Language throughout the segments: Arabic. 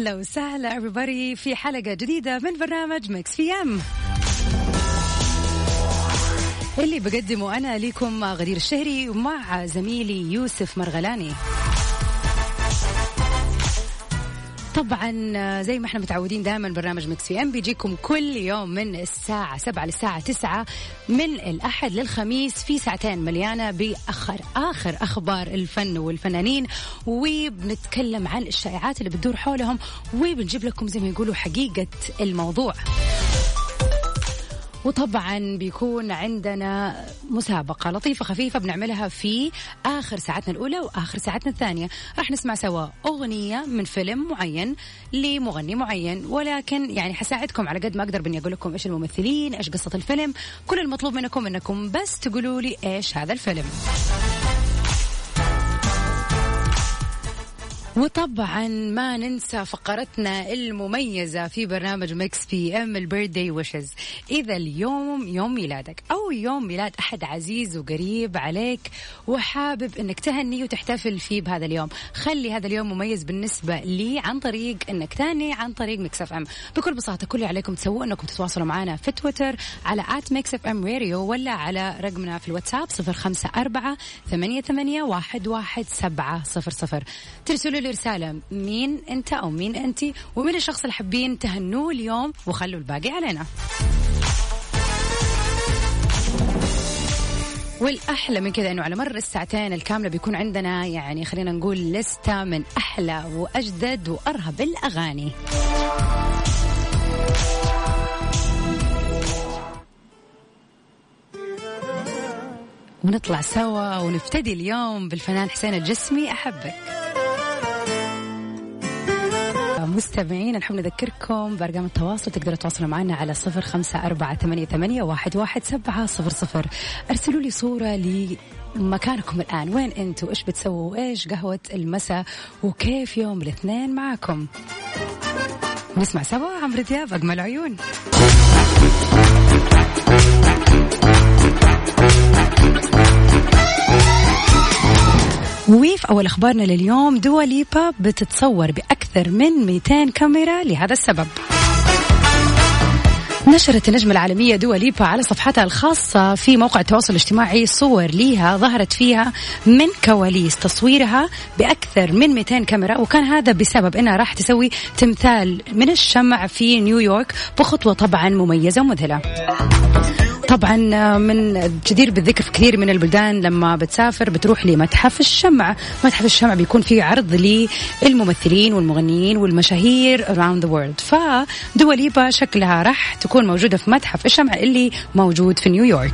أهلا وسهلا everybody في حلقة جديدة من برنامج Mix PM اللي بقدمه أنا لكم غدير الشهري مع زميلي يوسف مرغلاني. طبعا زي ما إحنا متعودين دائما برنامج Mix PM بيجيكم كل يوم من الساعة 7 للساعة 9 من الأحد للخميس في ساعتين مليانة بأخر آخر أخبار الفن والفنانين وبنتكلم عن الشائعات اللي بتدور حولهم وبنجيب لكم زي ما يقولوا حقيقة الموضوع. وطبعا بيكون عندنا مسابقة لطيفة خفيفة بنعملها في آخر ساعتنا الأولى وآخر ساعتنا الثانية. راح نسمع سوا أغنية من فيلم معين لمغني معين ولكن يعني حساعدكم على قد ما أقدر بني أقول لكم إيش الممثلين إيش قصة الفيلم. كل المطلوب منكم إنكم بس تقولوا لي إيش هذا الفيلم. وطبعا ما ننسى فقرتنا المميزة في برنامج Mix PM ال birthday wishes إذا اليوم يوم ميلادك أو يوم ميلاد أحد عزيز وقريب عليك وحابب أنك تهني وتحتفل فيه بهذا اليوم خلي هذا اليوم مميز بالنسبة لي عن طريق أنك تهني عن طريق Mix FM بكل بساطة كل اللي عليكم تسووه أنكم تتواصلوا معنا في تويتر على at Mix FM Radio ولا على رقمنا في الواتساب صفر خمسة أربعة ثمانية, لي رسالة. مين أنت أو مين أنت؟ ومين الشخص اللي حابين تهنوه اليوم؟ وخلوا الباقي علينا. والأحلى من كذا أنه على مر الساعتين الكاملة بيكون عندنا يعني خلينا نقول لستة من أحلى وأجدد وأرهب الأغاني. ونطلع سوا ونفتدي اليوم بالفنان حسين الجسمي. أحبك. مستمعين نحب نذكركم بأرقام التواصل تقدروا تتواصلوا معنا على صفر خمسة أربعة ثمانية, ثمانية واحد, واحد سبعة صفر صفر. أرسلوا لي صورة لمكانكم الآن. وين أنتوا؟ إيش بتسووا؟ إيش قهوة المساء؟ وكيف يوم الاثنين معكم؟ نسمع سوا عمرو دياب أجمل عيون. وفي أول أخبارنا لليوم دوا ليبا بتتصور بأكثر من 200 كاميرا لهذا السبب. نشرت النجمة العالمية دوا ليبا على صفحتها الخاصة في موقع التواصل الاجتماعي صور ليها ظهرت فيها من كواليس تصويرها بأكثر من 200 كاميرا وكان هذا بسبب أنها راح تسوي تمثال من الشمع في نيويورك بخطوة طبعا مميزة ومذهلة. طبعا من الجدير بالذكر في كثير من البلدان لما بتسافر بتروح لمتحف الشمع. متحف الشمع بيكون فيه عرض للممثلين والمغنيين والمشاهير around the world. فدوليبا شكلها راح تكون موجودة في متحف الشمع اللي موجود في نيويورك.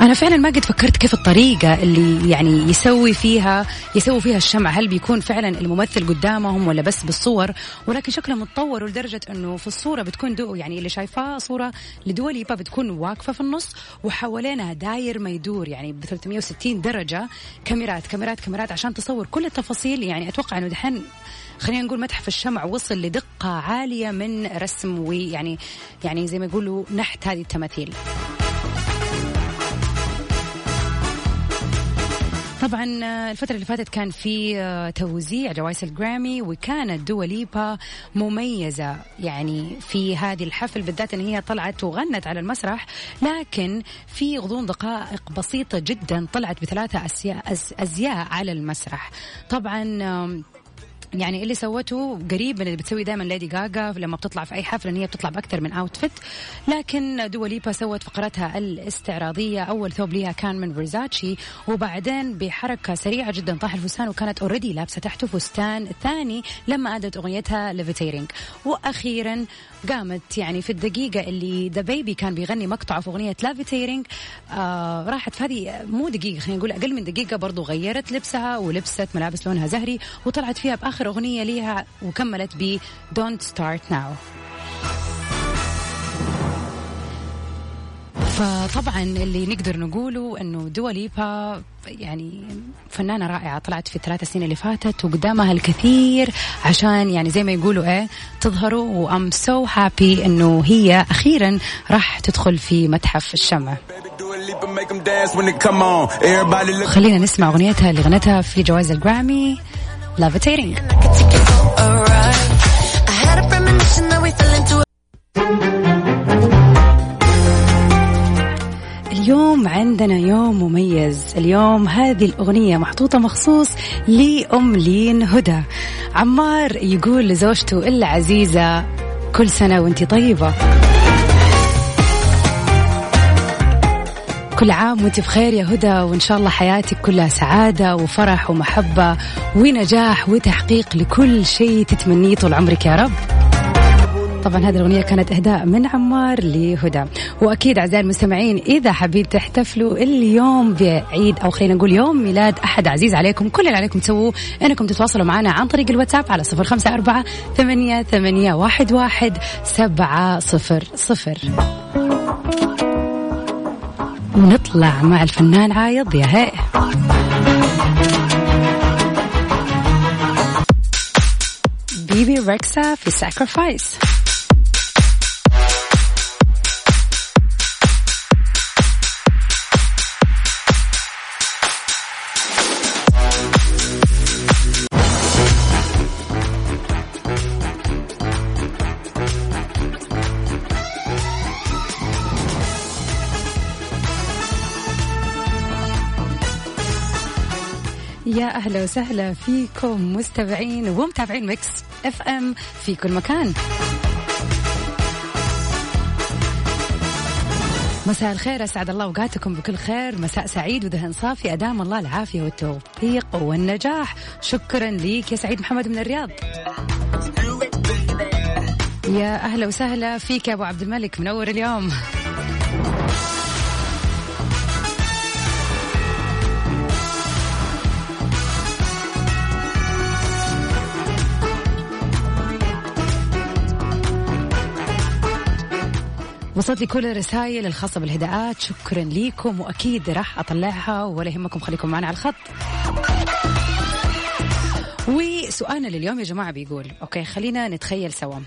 أنا فعلا ما قد فكرت كيف الطريقة اللي يعني يسوي فيها يسوي فيها الشمع هل بيكون فعلا الممثل قدامهم ولا بس بالصور؟ ولكن شكله متطور لدرجة أنه في الصورة بتكون دو يعني اللي شايفاه صورة لدوليبا بتكون واقفة في النص وحوالينها داير ما يدور يعني ب 360 درجة. كاميرات كاميرات كاميرات عشان تصور كل التفاصيل. يعني أتوقع أنه دحين خلينا نقول متحف الشمع وصل لدقة عالية من رسم ويعني يعني زي ما يقولوا نحت هذه التماثيل. طبعا الفترة اللي فاتت كان في توزيع جوائز الجرامي وكانت دوا ليبا مميزة يعني في هذه الحفل بالذات إن هي طلعت وغنت على المسرح. لكن في غضون دقائق بسيطة جدا طلعت بثلاثة أزياء على المسرح. طبعا يعني اللي سوته قريب من اللي بتسوي دائما ليدي جاجا لما بتطلع في أي حفلة إن هي بتطلع بأكثر من outfit لكن دوا ليبا سوت فقرتها الاستعراضية. أول ثوب ليها كان من فيرزاتشي وبعدين بحركة سريعة جدا طاح الفستان وكانت already لابسة تحته فستان ثاني لما أدت أغنيتها Levitating وأخيرا قامت يعني في الدقيقة اللي DaBaby كان بيغني مقطعه في أغنية Levitating آه راحت في هذه مو دقيقة خلينا نقول أقل من دقيقة برضو غيرت لبسها ولبست ملابس لونها زهري وطلعت فيها بآخر أغنية ليها وكملت ب Don't Start Now. فطبعا اللي نقدر نقوله إنه دوا ليبا يعني فنانة رائعة طلعت في الثلاث سنين اللي فاتت وقدامها الكثير عشان يعني زي ما يقولوا إيه تظهروا و I'm so happy إنه هي أخيرا راح تدخل في متحف الشمع. خلينا نسمع أغنيتها اللي غنتها في جوائز الجرامي. Levitating اليوم عندنا يوم مميز. اليوم هذه الأغنية محطوطة مخصوص لأم لين هدى. عمار يقول لزوجته العزيزة كل سنة وانت طيبة. كل عام وانت بخير يا هدى وإن شاء الله حياتك كلها سعادة وفرح ومحبة ونجاح وتحقيق لكل شيء تتمنيه طول عمرك يا رب. طبعا هذه الأغنية كانت إهداء من عمار لهدى. وأكيد أعزائي المستمعين إذا حابين تحتفلوا اليوم بعيد أو خلينا نقول يوم ميلاد أحد عزيز عليكم كل اللي عليكم تسووه أنكم تتواصلوا معنا عن طريق الواتساب على صفر خمسة أربعة ثمانية, ثمانية واحد, واحد سبعة صفر صفر. ونطلع مع الفنان عايض يا هي. بيبي ريكسا في ساكرفايس يا أهلا وسهلا فيكم مستمعين ومتابعين Mix FM في كل مكان. مساء الخير أسعد الله أوقاتكم بكل خير. مساء سعيد وذهن صافي. أدام الله العافية والتوفيق والنجاح. شكرا ليك يا سعيد محمد من الرياض. يا أهلا وسهلا فيك يا أبو عبد الملك منور اليوم. وصلت لي كل الرسائل الخاصة بالهداءات. شكرا لكم وأكيد راح أطلعها ولا يهمكم خليكم معنا على الخط. وسؤالنا لليوم يا جماعة بيقول okay خلينا نتخيل سوا.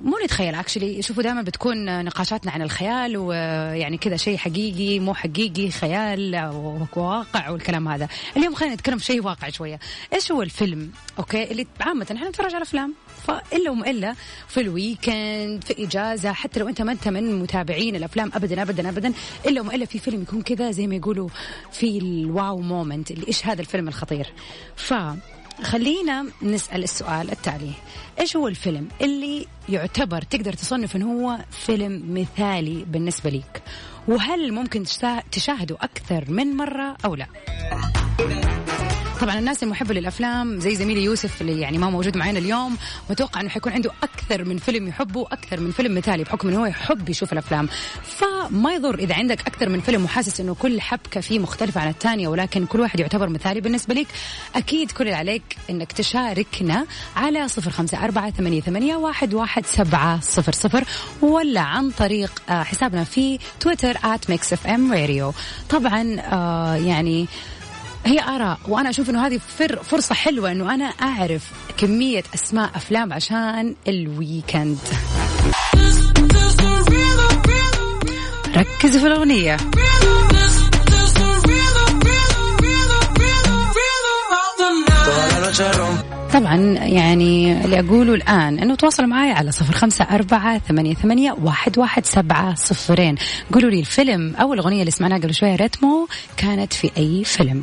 مو نتخيل. actually شوفوا دائما بتكون نقاشاتنا عن الخيال ويعني كذا شيء حقيقي مو حقيقي خيال وواقع والكلام هذا. اليوم خلينا نتكلم في شيء واقع شوية. إيش هو الفيلم؟ okay؟ اللي عامة إحنا نتفرج على أفلام. فإلا وما الا في ال weekend في إجازة حتى لو أنت ما أنت من متابعين الأفلام ابدا ابدا ابدا. إلا وما الا في فيلم يكون كذا زي ما يقولوا في ال wow moment اللي إيش هذا الفيلم الخطير. ف خلينا نسأل السؤال التالي. إيش هو الفيلم اللي يعتبر تقدر تصنف أنه هو فيلم مثالي بالنسبة لك وهل ممكن تشاهده أكثر من مرة أو لا؟ طبعا الناس المحبة للأفلام زي زميلي يوسف اللي يعني ما موجود معنا اليوم متوقع أنه حيكون عنده أكثر من فيلم يحبه أكثر من فيلم مثالي بحكم أنه هو يحب يشوف الأفلام. فما يضر إذا عندك أكثر من فيلم وحاسس أنه كل حبكة فيه مختلفة عن الثانية ولكن كل واحد يعتبر مثالي بالنسبة لك أكيد كل اللي عليك أنك تشاركنا على صفر خمسة أربعة ثمانية, ثمانية واحد, واحد سبعة صفر صفر ولا عن طريق آه، حسابنا في تويتر mixfmradio طبعا آه يعني هي آراء وأنا أشوف إنه هذه فرصة حلوة إنه أنا أعرف كمية أسماء أفلام عشان الويكند. ركزوا في الأغنية. طبعا يعني اللي أقوله الآن أنه تواصلوا معي على صفر خمسة أربعة ثمانية, ثمانية واحد, واحد سبعة صفرين. قولوا لي الفيلم أو الأغنية اللي سمعناها قبل شوية Ritmo كانت في أي فيلم؟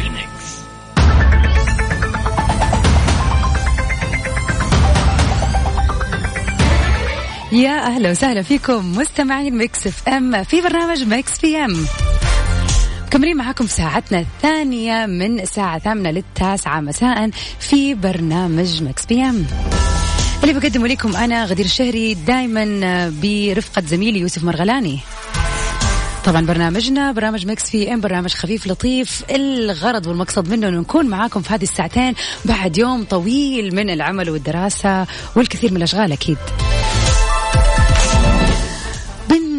يا أهلا وسهلا فيكم مستمعين Mix FM في برنامج Mix PM. مكملين معاكم في ساعتنا الثانية من الساعة الثامنة للتاسعة مساء في برنامج Mix PM. اللي بقدمه لكم أنا غدير الشهري دايما برفقة زميلي يوسف مرغلاني. طبعا برنامجنا برنامج Mix PM برنامج خفيف لطيف. الغرض والمقصد منه إنه نكون معاكم في هذه الساعتين بعد يوم طويل من العمل والدراسة والكثير من الأشغال أكيد.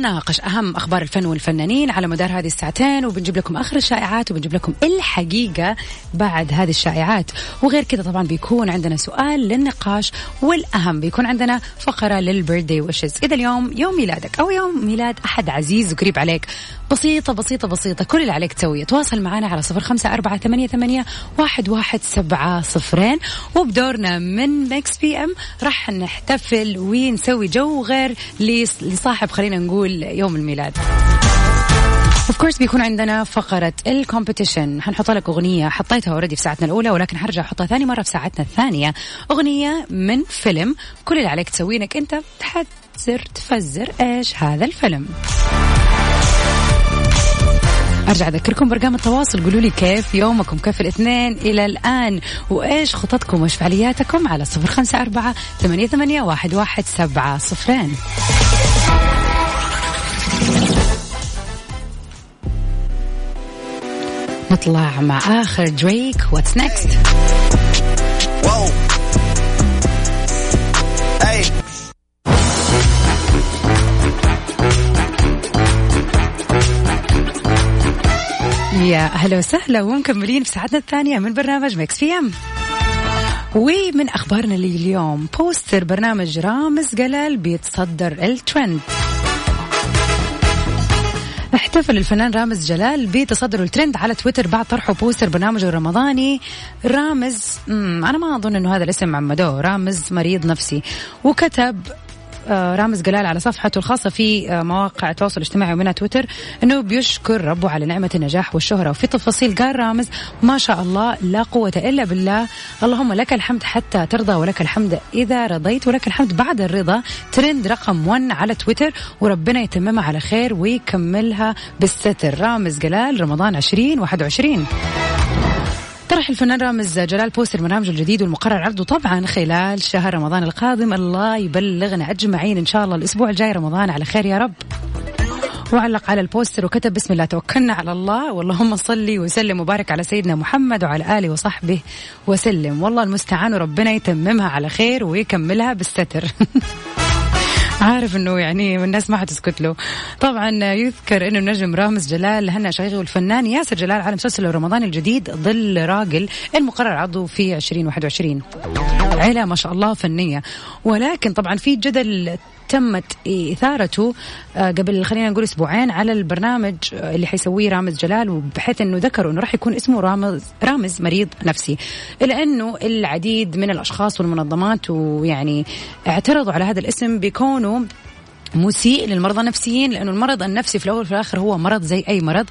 بنناقش أهم أخبار الفن والفنانين على مدار هذه الساعتين وبنجيب لكم آخر الشائعات وبنجيب لكم الحقيقة بعد هذه الشائعات. وغير كذا طبعا بيكون عندنا سؤال للنقاش والأهم بيكون عندنا فقرة للبيرثدي ويشز. إذا اليوم يوم ميلادك أو يوم ميلاد أحد عزيز وقريب عليك بسيطة بسيطة بسيطة كل اللي عليك تسويه. تواصل معنا على صفر خمسة أربعة ثمانية, ثمانية واحد, واحد سبعة صفرين. وبدورنا من Mix PM راح نحتفل ونسوي جو غير لصاحب خلينا نقول يوم الميلاد. of course بيكون عندنا فقرة ال competition حنحط لك أغنية حطيتها already في ساعتنا الأولى ولكن حرجع أحطها ثاني مرة في ساعتنا الثانية. أغنية من فيلم. كل اللي عليك تسويه إنك أنت تحذر تفزر إيش هذا الفيلم. أرجع أذكركم بارقام التواصل. قولوا لي كيف يومكم؟ كيف الاثنين إلى الآن؟ وإيش خططكم؟ وإيش فعالياتكم؟ على صفر خمسة أربعة ثمانية, ثمانية واحد, واحد سبعة صفرين. نطلع مع آخر Drake What's Next يا أهلا وسهلا ومكملين في ساعتنا الثانية من برنامج Mix PM ومن أخبارنا اللي اليوم poster برنامج رامز جلال بيتصدر الترند. احتفل الفنان رامز جلال بتصدر الترند على تويتر بعد طرحه poster برنامجه الرمضاني. رامز أنا ما أظن إنه هذا الاسم عمدوه. رامز مريض نفسي. وكتب رامز جلال على صفحته الخاصة في آه، مواقع التواصل الاجتماعي ومنها تويتر أنه بيشكر ربه على نعمة النجاح والشهرة. وفي تفاصيل قال رامز ما شاء الله لا قوة إلا بالله. اللهم لك الحمد حتى ترضى ولك الحمد إذا رضيت ولك الحمد. بعد الرضا ترند رقم 1 على تويتر وربنا يتممها على خير ويكملها بالستر. رامز جلال رمضان 2021 طرح الفنان رامز جلال poster برنامجه الجديد والمقرر عرضه طبعا خلال شهر رمضان القادم. الله يبلغنا أجمعين إن شاء الله الأسبوع الجاي رمضان. على خير يا رب. وعلق على البوستر وكتب بسم الله توكلنا على الله. واللهم صلي وسلم وبارك على سيدنا محمد وعلى آله وصحبه وسلم. والله المستعان وربنا يتممها على خير ويكملها بالستر. عارف إنه يعني الناس ما حتسكت له. طبعا يذكر إنه النجم رامز جلال هنأ شغيغ والفنان ياسر جلال على مسلسل رمضان الجديد ظل راجل المقرر عرضه في 2021 عيلة ما شاء الله فنية. ولكن طبعا في جدل تمت إثارته آه، قبل خلينا نقول أسبوعين على البرنامج اللي حيسويه رامز جلال وبحيث أنه ذكروا أنه راح يكون اسمه رامز رامز مريض نفسي. إلا أنه العديد من الأشخاص والمنظمات ويعني اعترضوا على هذا الاسم بكونه مسيء للمرضى النفسيين لأنه المرض النفسي في الأول وفي الآخر هو مرض زي أي مرض.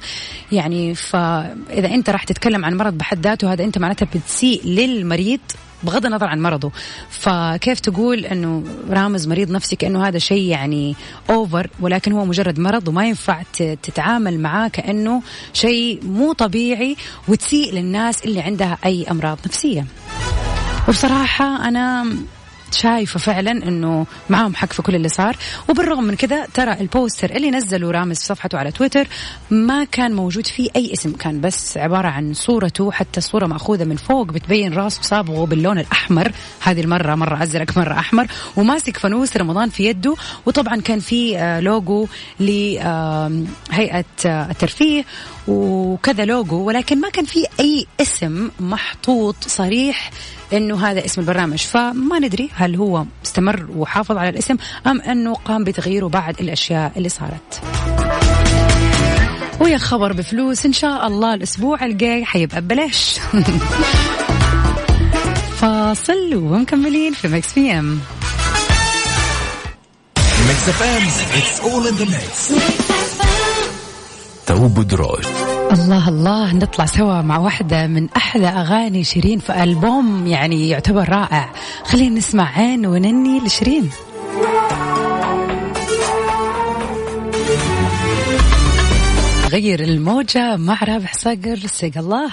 يعني فإذا أنت راح تتكلم عن مرض بحد ذاته هذا أنت معناتها بتسيء للمريض بغض النظر عن مرضه. فكيف تقول إنه رامز مريض نفسي كأنه هذا شيء يعني over ولكن هو مجرد مرض وما ينفع تتعامل معاه كأنه شيء مو طبيعي وتسيء للناس اللي عندها أي أمراض نفسية. وبصراحة أنا شايفة فعلا إنه معاهم حق في كل اللي صار. وبالرغم من كذا ترى ال poster اللي نزله رامز في صفحته على تويتر ما كان موجود فيه أي اسم كان بس عبارة عن صورته حتى الصورة مأخوذة من فوق بتبين راسه صابغه باللون الأحمر. هذه المرة مرة أزرق مرة أحمر. وماسك فانوس رمضان في يده. وطبعا كان في آه، لوجو لهيئة آه، الترفيه. وكذا لوجو ولكن ما كان في أي اسم محطوط صريح إنه هذا اسم البرنامج. فما ندري هل هو استمر وحافظ على الاسم أم إنه قام بتغييره بعد الأشياء اللي صارت. ويا خبر بفلوس إن شاء الله الأسبوع الجاي حيبقى ببلاش. فاصل ومكملين في مكس بي ام. ميكس إف إم اتس اول ان ذا ميكس تو بودروج الله الله نطلع سوا مع واحدة من أحلى أغاني شيرين في ألبوم يعني يعتبر رائع. خلينا نسمع عين ونني لشيرين. غير الموجة مع رابح صقر سيق الله.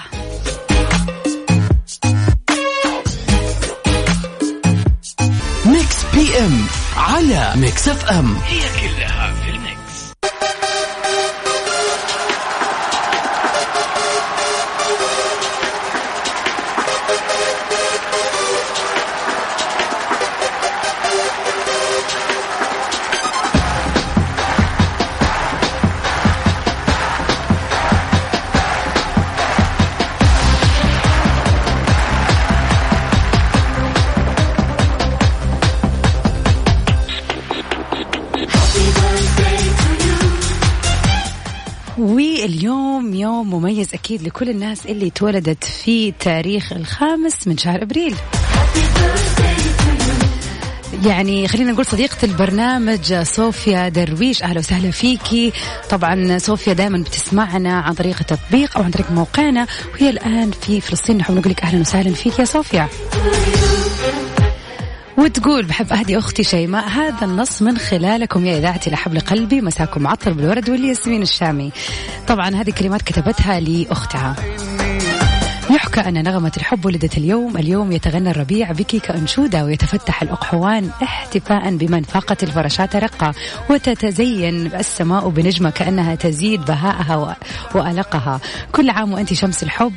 ميكس بي إم على ميكس إف إم. هي كلها واليوم يوم مميز أكيد لكل الناس اللي اتولدت في تاريخ الخامس من شهر أبريل. يعني خلينا نقول صديقة البرنامج صوفيا درويش أهلا وسهلا فيكي. طبعا صوفيا دائما بتسمعنا عن طريق التطبيق أو عن طريق موقعنا. وهي الآن في فلسطين نحب نقول لك أهلا وسهلا فيك يا صوفيا. وتقول بحب أهدي أختي شيماء هذا النص من خلالكم يا إذاعتي لحبل قلبي مساكم معطر بالورد والياسمين الشامي. طبعا هذه الكلمات كتبتها لأختها. يحكى أن نغمة الحب ولدت اليوم اليوم يتغنى الربيع بك كأنشودة ويتفتح الأقحوان احتفاء بمن فاقت الفراشات رقة وتتزين السماء بنجمة كأنها تزيد بهاءها وألقها. كل عام وأنت شمس الحب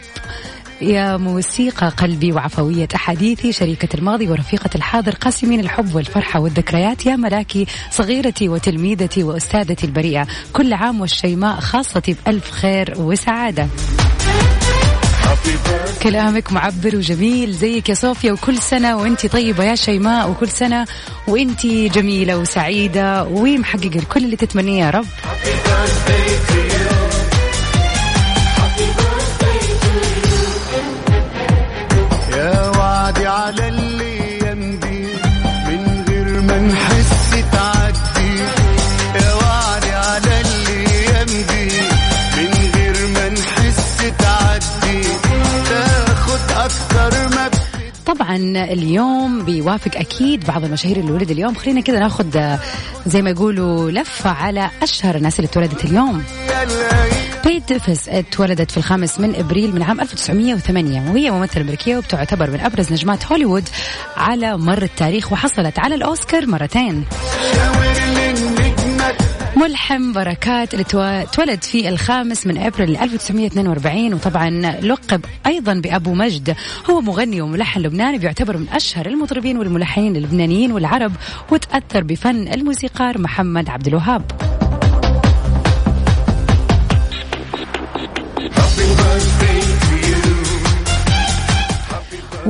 يا موسيقى قلبي وعفوية أحاديثي شريكة الماضي ورفيقة الحاضر قاسمين الحب والفرحة والذكريات. يا ملاكي صغيرتي وتلميذتي وأستاذتي البريئة. كل عام والشيماء خاصتي بألف خير وسعادة. كلامك معبر وجميل زيك يا صوفيا. وكل سنة وأنت طيبة يا شيماء. وكل سنة وأنت جميلة وسعيدة. ومحققة كل اللي تتمنيه يا رب. اليوم بيوافق أكيد بعض المشاهير اللي ولد اليوم. خلينا كذا ناخذ آه، زي ما يقولوا لفه على أشهر الناس اللي اتولدت اليوم. بيت ديفيس اتولدت في الخامس من إبريل من عام 1908 وهي ممثلة أمريكية وبتعتبر من أبرز نجمات هوليوود على مر التاريخ وحصلت على الأوسكار مرتين. ملحم بركات اللي تو- تولد في الخامس من أبريل 1942 وطبعا لقب أيضا بأبو مجد. هو مغني وملحن لبناني بيعتبر من أشهر المطربين والملحنين اللبنانيين والعرب وتأثر بفن الموسيقار محمد عبد الوهاب.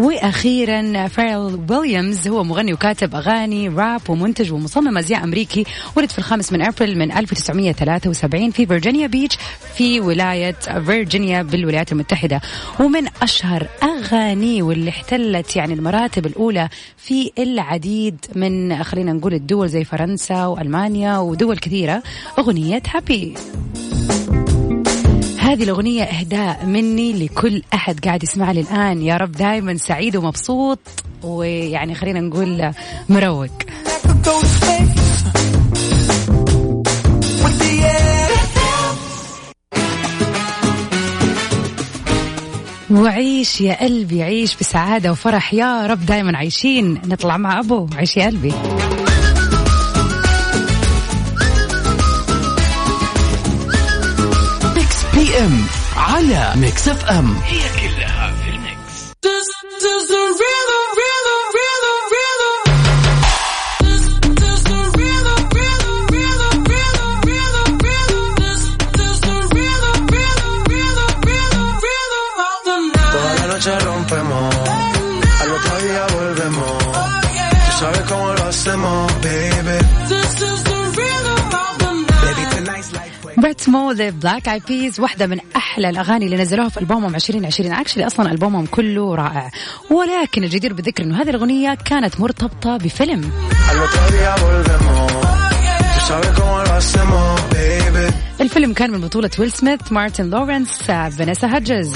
وأخيرا فيرل ويليامز هو مغني وكاتب أغاني راب ومنتج ومصمم أزياء أمريكي ولد في الخامس من أبريل من 1973 في فيرجينيا بيتش في ولاية فيرجينيا بالولايات المتحدة. ومن أشهر اغانيه واللي احتلت يعني المراتب الأولى في العديد من خلينا نقول الدول زي فرنسا وألمانيا ودول كثيرة أغنية هابي هذه الأغنية إهداء مني لكل أحد قاعد يسمعني الآن. يا رب دائما سعيد ومبسوط ويعني خلينا نقول مروق. وعيش يا قلبي عيش بسعادة وفرح. يا رب دائما عايشين. نطلع مع أبو عيش يا قلبي. أم على ميكس أف أم. هي كلها في الميكس. Ritmo The Black Eyed Peas واحدة من أحلى الأغاني اللي نزلوها في ألبومهم 2020 actually أصلا ألبومهم كله رائع. ولكن الجدير بالذكر أنه هذه الأغنية كانت مرتبطة بفيلم. الفيلم كان من بطولة ويل سميث مارتن لورنس فانيسا هاجز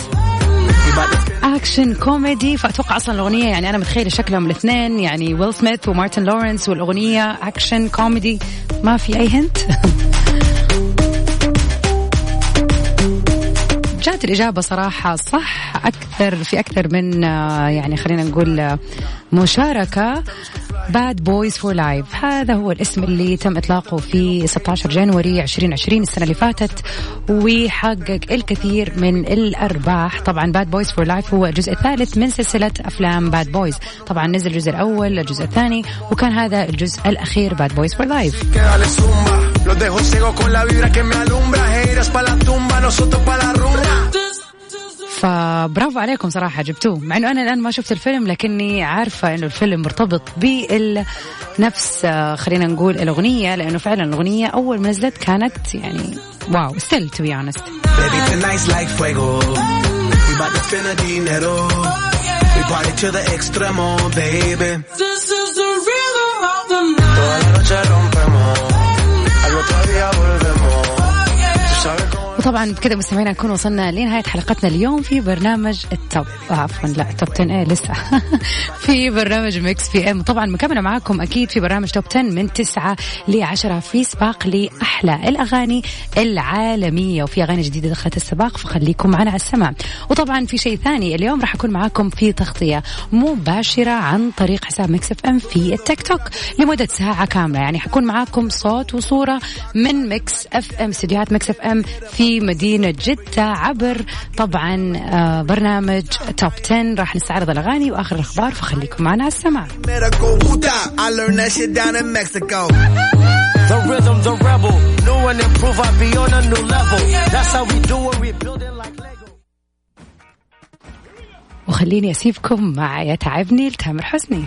action comedy فأتوقع أصلا الأغنية يعني أنا متخيلة شكلهم الاثنين يعني ويل سميث ومارتن لورنس والأغنية action comedy ما في أي hint جات الإجابة صراحة صح أكثر في أكثر من آه، يعني خلينا نقول آه، مشاركة. Bad Boys for Life هذا هو الاسم اللي تم إطلاقه في 16 January 2020 السنة اللي فاتت وحقق الكثير من الأرباح. طبعا Bad Boys for Life هو الجزء الثالث من سلسلة أفلام Bad Boys طبعا نزل الجزء الأول الجزء الثاني وكان هذا الجزء الأخير Bad Boys for Life فبرافو عليكم صراحة جبتوه. مع أنه أنا الآن ما شفت الفيلم لكني عارفة أنه الفيلم مرتبط بنفس آه، خلينا نقول الأغنية لأنه فعلا الأغنية أول ما نزلت كانت يعني wow still to be honest This is the rhythm of the night. وطبعا بكذا مستمعينا نكون وصلنا لنهاية حلقتنا اليوم في برنامج ال Top آه، عفوا لا Top 10 إيه لسه. في برنامج Mix FM. طبعا مكملة معاكم أكيد في برنامج Top 10 من 9 ل 10 في سباق لأحلى الأغاني العالمية. وفي أغاني جديدة دخلت السباق فخليكم معنا على السمع وطبعا في شيء ثاني اليوم راح أكون معاكم في تغطية مباشرة عن طريق حساب Mix FM في التيك توك لمدة ساعة كاملة. يعني حكون معاكم صوت وصورة من Mix FM استديوهات Mix FM في مدينة جدة عبر طبعا آه، برنامج Top 10 راح نستعرض الأغاني وآخر الأخبار فخليكم معنا على السمع وخليني أسيبكم مع يتعبني لتامر حسني.